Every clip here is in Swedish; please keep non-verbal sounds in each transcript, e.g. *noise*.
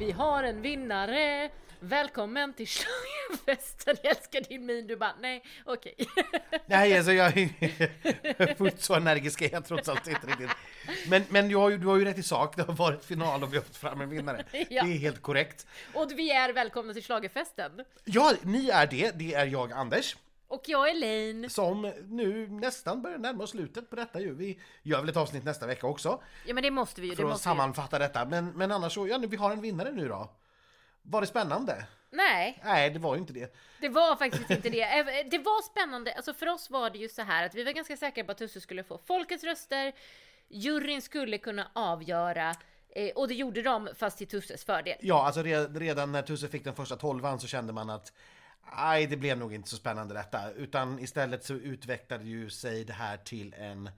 Vi har en vinnare! Välkommen till *laughs* schlagerfesten! Jag älskar din min, du bara nej, okej. *laughs* Nej, alltså jag är *laughs* fullt så energisk är jag trots allt inte riktigt. Men, men du, har ju, du har ju rätt i sak, det har varit final och vi har fått fram en vinnare. Ja. Det är helt korrekt. Och vi är välkomna till schlagerfesten. Ja, ni är det. Det är jag, Anders, Och jag är Elaine. som nu nästan börjar närma oss slutet på detta ju. Vi gör väl ett avsnitt nästa vecka också, Ja men det måste vi ju. För att måste vi. sammanfatta detta. Men, men annars så, ja, nu, vi har en vinnare nu då. Var det spännande? Nej, Nej, det var ju inte det. det var faktiskt inte det. Det var spännande. Alltså för oss var det ju så här att vi var ganska säkra på att Tusse skulle få folkets röster. Juryn skulle kunna avgöra. eh, Och det gjorde de, fast till Tusses fördel. Ja, alltså re- redan när Tusse fick den första tolvan så kände man att Nej, det blev nog inte så spännande detta. Utan istället så utvecklade ju sig det här till en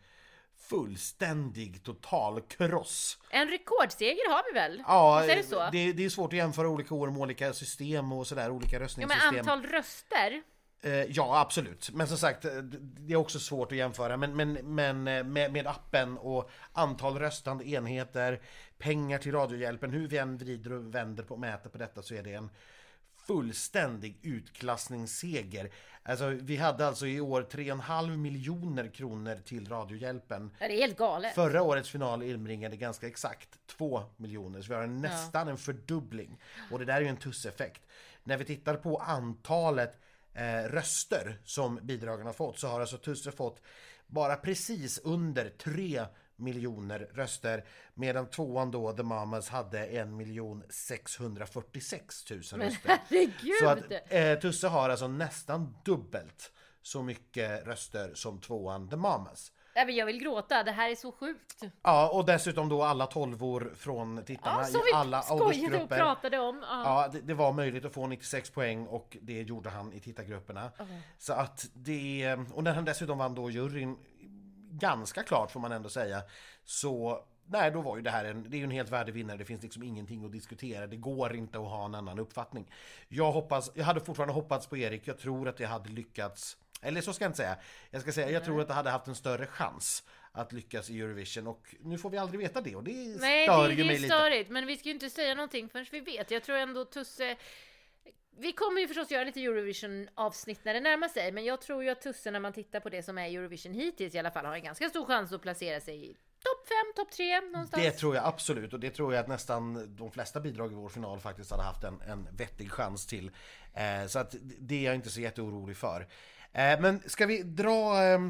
fullständig total kross. En rekordseger har vi väl? Ja, Visst är det så? Det, det är svårt att jämföra olika år med olika system och sådär, olika Ja men röstningssystem. antal röster. Eh, ja, absolut. Men som sagt, eh, det är också svårt att jämföra. Men, men, men eh, med, med appen och antal röstande enheter, pengar till Radiohjälpen, hur vi än vrider och vänder på och mäter på detta så är det en fullständig utklassningsseger. Alltså, vi hade alltså i år 3,5 miljoner kronor till Radiohjälpen. Ja, det är helt galet. Förra årets final inbringade ganska exakt 2 miljoner, så vi har nästan en fördubbling. Och det där är ju en tusseffekt. När vi tittar på antalet eh, röster som bidragen har fått så har alltså Tusse fått bara precis under 3 miljoner röster medan tvåan då, The Mamas, hade 1 miljon 646 000 röster. Herregud! Så att eh, Tusse har alltså nästan dubbelt så mycket röster som tvåan The Mamas. Nej, men jag vill gråta, det här är så sjukt. Ja, och dessutom då alla tolvor från tittarna Ja, i alla skojade och åldersgrupper. pratade om. Ja. Ja, det, det var möjligt att få 96 poäng och det gjorde han i tittargrupperna. Så att det, och när han dessutom vann då juryn, ganska klart får man ändå säga, så Nej, då var ju det här en, det är en helt värdig vinnare. Det finns liksom ingenting att diskutera. Det går inte att ha en annan uppfattning. Jag hoppas, jag hade fortfarande hoppats på Erik. Jag tror att jag hade lyckats. Eller så ska jag inte säga. Jag ska säga, jag tror att jag hade haft en större chans att lyckas i Eurovision och nu får vi aldrig veta det och det Nej, stör det, ju det mig är lite. störigt, men vi ska ju inte säga någonting förrän vi vet. Jag tror ändå Tusse... Vi kommer ju förstås göra lite Eurovision-avsnitt när det närmar sig, men jag tror ju att Tusse när man tittar på det som är Eurovision hittills i alla fall har en ganska stor chans att placera sig i topp 5, topp 3 någonstans. Det tror jag absolut och det tror jag att nästan de flesta bidrag i vår final faktiskt hade haft en, en vettig chans till. Eh, så att det är jag inte så jätteorolig för. Eh, men ska vi dra eh,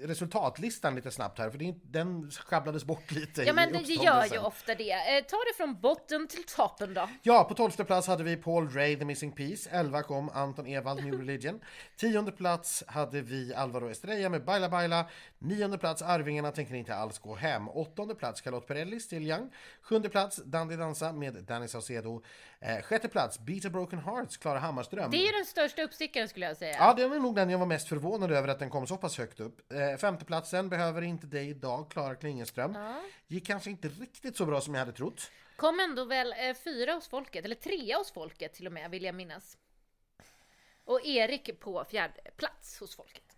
resultatlistan lite snabbt här för är den schabblades bort lite Ja, men det gör ju ofta det. Eh, ta det från botten till toppen då. Ja, på tolfte plats hade vi Paul Ray, The Missing Piece. 11 kom Anton Ewald, New Religion. *laughs* Tionde plats hade vi Alvaro Estrella med Baila Baila. Nionde plats Arvingarna tänker inte alls gå hem. Åttonde plats Charlotte Perrelli, Still Young. Sjunde plats Dandy Dansa med Danny Saucedo. Eh, sjätte plats Beat a Broken Hearts, Klara Hammarström. Det är ju den största uppstickaren skulle jag säga. Ja, det var nog den jag var mest förvånad över att den kom så pass högt upp. Eh, femteplatsen Behöver inte dig idag, Klara Klingenström. Gick kanske inte riktigt så bra som jag hade trott. Kom ändå väl eh, fyra hos folket, eller trea hos folket till och med, vill jag minnas. Och Erik på fjärde plats hos folket.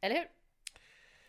Eller hur?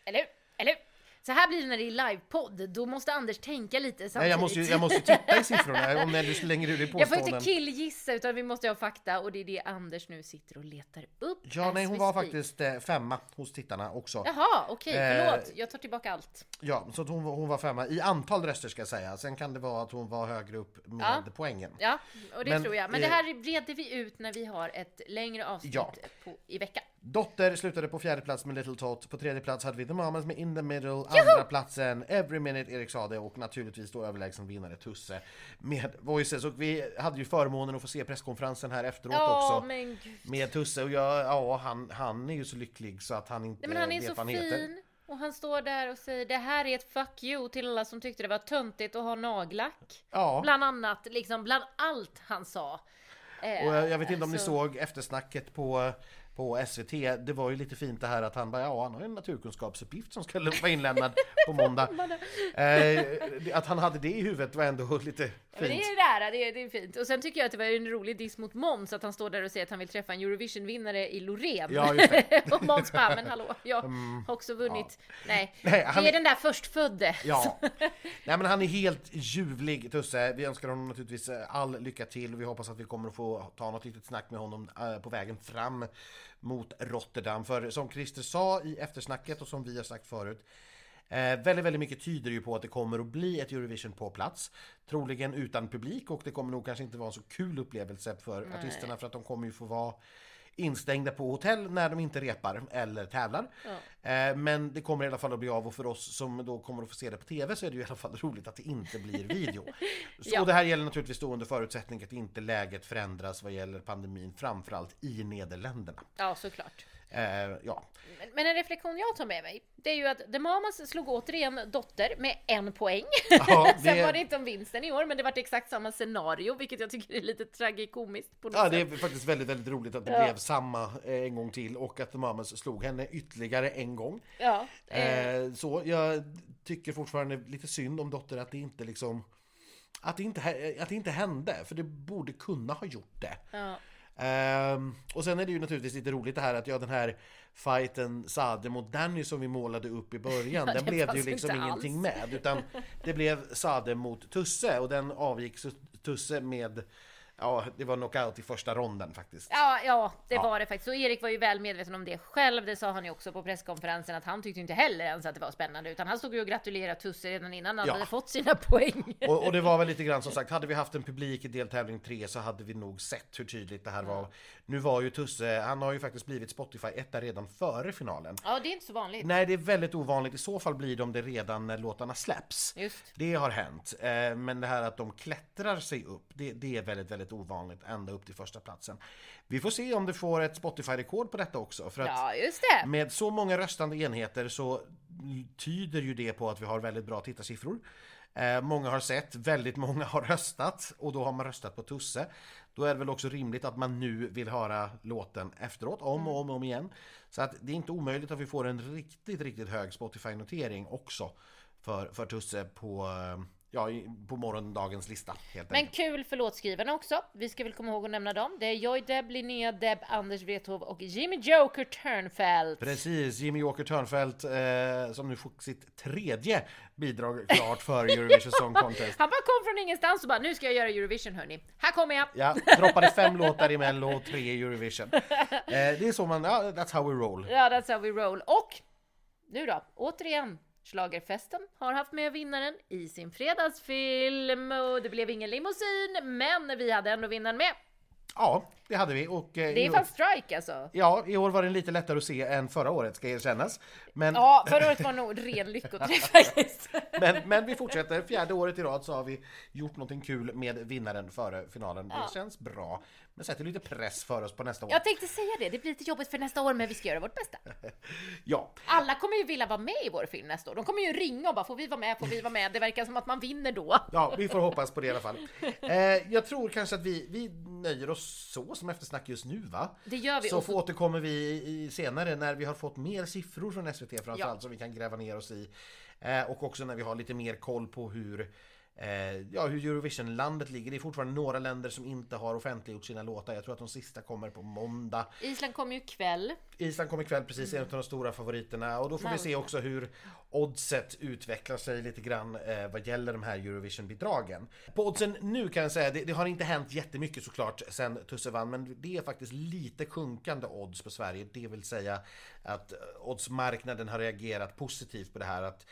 Eller hur? Eller hur? Så här blir det när det är livepodd, då måste Anders tänka lite samtidigt. Nej, jag, måste ju, jag måste titta i siffrorna om du slänger ur dig Jag får påståenden. inte killgissa utan vi måste ha fakta och det är det Anders nu sitter och letar upp. Ja, nej, hon var faktiskt eh, femma hos tittarna också. Jaha, okej, Eh, förlåt. Jag tar tillbaka allt. Ja, så hon, var- hon var femma i antal röster ska jag säga. Sen kan det vara att hon var högre upp med Ja. poängen. Ja, och det Men, tror jag. Men eh, det här reder vi ut när vi har ett längre avsnitt Ja. på, i veckan. Dotter slutade på fjärde plats med Little Tot. På tredje plats hade vi The Mamas med In the Middle. Andra platsen Every Minute Erik Sade och naturligtvis då överlägsen vinnare Tusse med Voices. Och vi hade ju förmånen att få se presskonferensen här efteråt Ja, också. Med Tusse och jag, ja, han, han är ju så lycklig så att han inte Nej, men han är vet så vad han heter. fin. Och han står där och säger det här är ett fuck you till alla som tyckte det var töntigt att ha nagellack. Ja. Bland annat, liksom bland allt han sa. Eh, Och jag, jag vet inte om ni så- såg eftersnacket på på SVT. Det var ju lite fint det här att han bara, ja han har en naturkunskapsuppgift som ska vara inlämnad på måndag. *laughs* Eh, att han hade det i huvudet var ändå lite fint. Men det är det där, det är, det är fint. Och sen tycker jag att det var en rolig diss mot Måns, att han står där och säger att han vill träffa en Eurovision-vinnare i Loreen. Ja, *laughs* och Måns bara, men hallå, jag har också vunnit. Nej, *laughs* Nej, han- det är den där förstfödde. Ja, *laughs* nej men han är helt ljuvlig Tusse. Vi önskar honom naturligtvis eh, all lycka till. Vi hoppas att vi kommer att få ta något litet snack med honom eh, på vägen fram mot Rotterdam. För som Christer sa i eftersnacket och som vi har sagt förut Eh, väldigt, väldigt mycket tyder ju på att det kommer att bli ett Eurovision på plats. Troligen utan publik och det kommer nog kanske inte vara en så kul upplevelse för artisterna för att de kommer ju få vara instängda på hotell när de inte repar eller tävlar. Eh, men det kommer i alla fall att bli av och för oss som då kommer att få se det på TV så är det ju i alla fall *laughs* roligt att det inte blir video. *laughs* Så Ja. det här gäller naturligtvis då under förutsättning att inte läget förändras vad gäller pandemin, framförallt i Nederländerna. Ja, såklart. Eh, ja, Men- en reflektion jag tar med mig, det är ju att The Mamas slog återigen Dotter med en poäng. Ja, *laughs* Sen det- var det inte om vinsten i år, men det var exakt samma scenario, vilket jag tycker är lite tragikomiskt på något Ja, det är sätt. faktiskt väldigt, väldigt roligt att det Ja. blev samma eh, en gång till och att The Mamas slog henne ytterligare en gång. Ja, eh, så jag tycker fortfarande lite synd om Dotter att det inte liksom att det inte, att det inte hände, för det borde kunna ha gjort det. ja. Ehm, och sen är det ju naturligtvis lite roligt det här att ja, den här fighten Sade mot Danny som vi målade upp i början, *laughs* Ja, den det blev det ju liksom ingenting alls. med. Utan det blev Sade mot Tusse och den avgick Tusse med, ja det var knockout i första ronden faktiskt. Ja, ja, det Ja. var det faktiskt. Och Erik var ju väl medveten om det själv. Det sa han ju också på presskonferensen att han tyckte inte heller ens att det var spännande, utan han stod ju och gratulerade Tusse redan innan han Ja. hade fått sina poäng. Och, och det var väl lite grann som sagt, hade vi haft en publik i deltävling 3 så hade vi nog sett hur tydligt det här var. Nu var ju Tusse, han har ju faktiskt blivit Spotify etta redan före finalen. Ja, det är inte så vanligt. Nej, det är väldigt ovanligt. I så fall blir de det redan när låtarna släpps. Just. Det har hänt. Eh, Men det här att de klättrar sig upp, det, det är väldigt, väldigt ovanligt. Ända upp till första platsen. Vi får se om det får ett Spotify-rekord på detta också. För att Ja, just det. med så många röstande enheter så tyder ju det på att vi har väldigt bra tittarsiffror. Eh, många har sett, väldigt många har röstat och då har man röstat på Tusse. Då är det väl också rimligt att man nu vill höra låten efteråt, om och om och om igen. Så att det är inte omöjligt att vi får en riktigt, riktigt hög Spotify-notering också för, för Tusse på, eh, ja, på morgondagens lista. Helt Men enkelt. kul för låtskrivarna också. Vi ska väl komma ihåg att nämna dem. Det är Joy Deb, Linnea Deb, Anders Wrethov och Jimmy Joker Turnfelt. Precis, Jimmy Walker Törnfeldt eh, som nu får sitt tredje bidrag klart för Eurovision Song Contest. *laughs* Han bara kom från ingenstans och bara nu ska jag göra Eurovision hörni. Här kommer jag! Ja, droppade fem låtar i Mello och tre i Eurovision. *laughs* Eh, det är så man, ja, that's how we roll. Ja, that's how we roll. Och nu då, återigen. Schlagerfesten har haft med vinnaren i sin fredagsfilm och det blev ingen limousin, men vi hade ändå vinnaren med. Ja, det hade vi och eh, Det är fan strike alltså. ja, i år var den lite lättare att se än förra året ska erkännas. Men, Ja, förra året var nog ren lyckoträff *laughs* faktiskt. men, men vi fortsätter, fjärde året i rad så har vi gjort någonting kul med vinnaren före finalen. Det Ja. känns bra, men sätter lite press för oss på nästa år. Jag tänkte säga det, det blir lite jobbigt för nästa år men vi ska göra vårt bästa. *laughs* Ja, Alla kommer ju vilja vara med i vår film nästa år. De kommer ju ringa och bara får vi vara med, får vi vara med? Det verkar som att man vinner då. Ja, vi får hoppas på det i alla fall. *laughs* Eh, jag tror kanske att vi, vi nöjer oss så som eftersnack just nu va? Det gör vi. Så Och återkommer vi senare när vi har fått mer siffror från SVT framförallt Ja. som vi kan gräva ner oss i. Eh, och också när vi har lite mer koll på hur ja, hur Eurovision-landet ligger. Det är fortfarande några länder som inte har offentliggjort sina låtar. Jag tror att de sista kommer på måndag. Island kommer ju ikväll. Island kommer ikväll, precis en av de stora favoriterna. Och då får vi se också hur oddset utvecklar sig lite grann eh, vad gäller de här Eurovision-bidragen. På oddsen nu kan jag säga, det, det har inte hänt jättemycket såklart sen Tusse vann, men det är faktiskt lite sjunkande odds på Sverige. Det vill säga att eh, oddsmarknaden har reagerat positivt på det här. att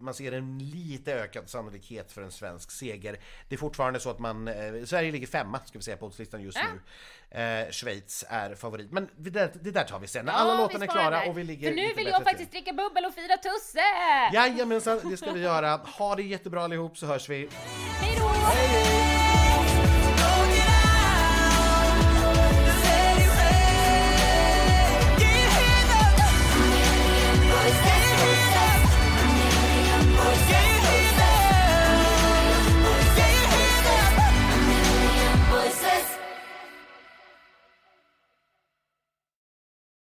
man ser en lite ökad sannolikhet för en svensk seger. Det är fortfarande så att man, eh, Sverige ligger femma ska vi säga på oddslistan just Ja. nu. Eh, Schweiz är favorit. Men det där, det där tar vi sen när alla Ja, låtarna vi är klara där. och vi ligger För nu vill jag till. faktiskt dricka bubbel och fira Tusse! Jajamensan, det ska vi göra. Ha det jättebra allihop så hörs vi. Hej då!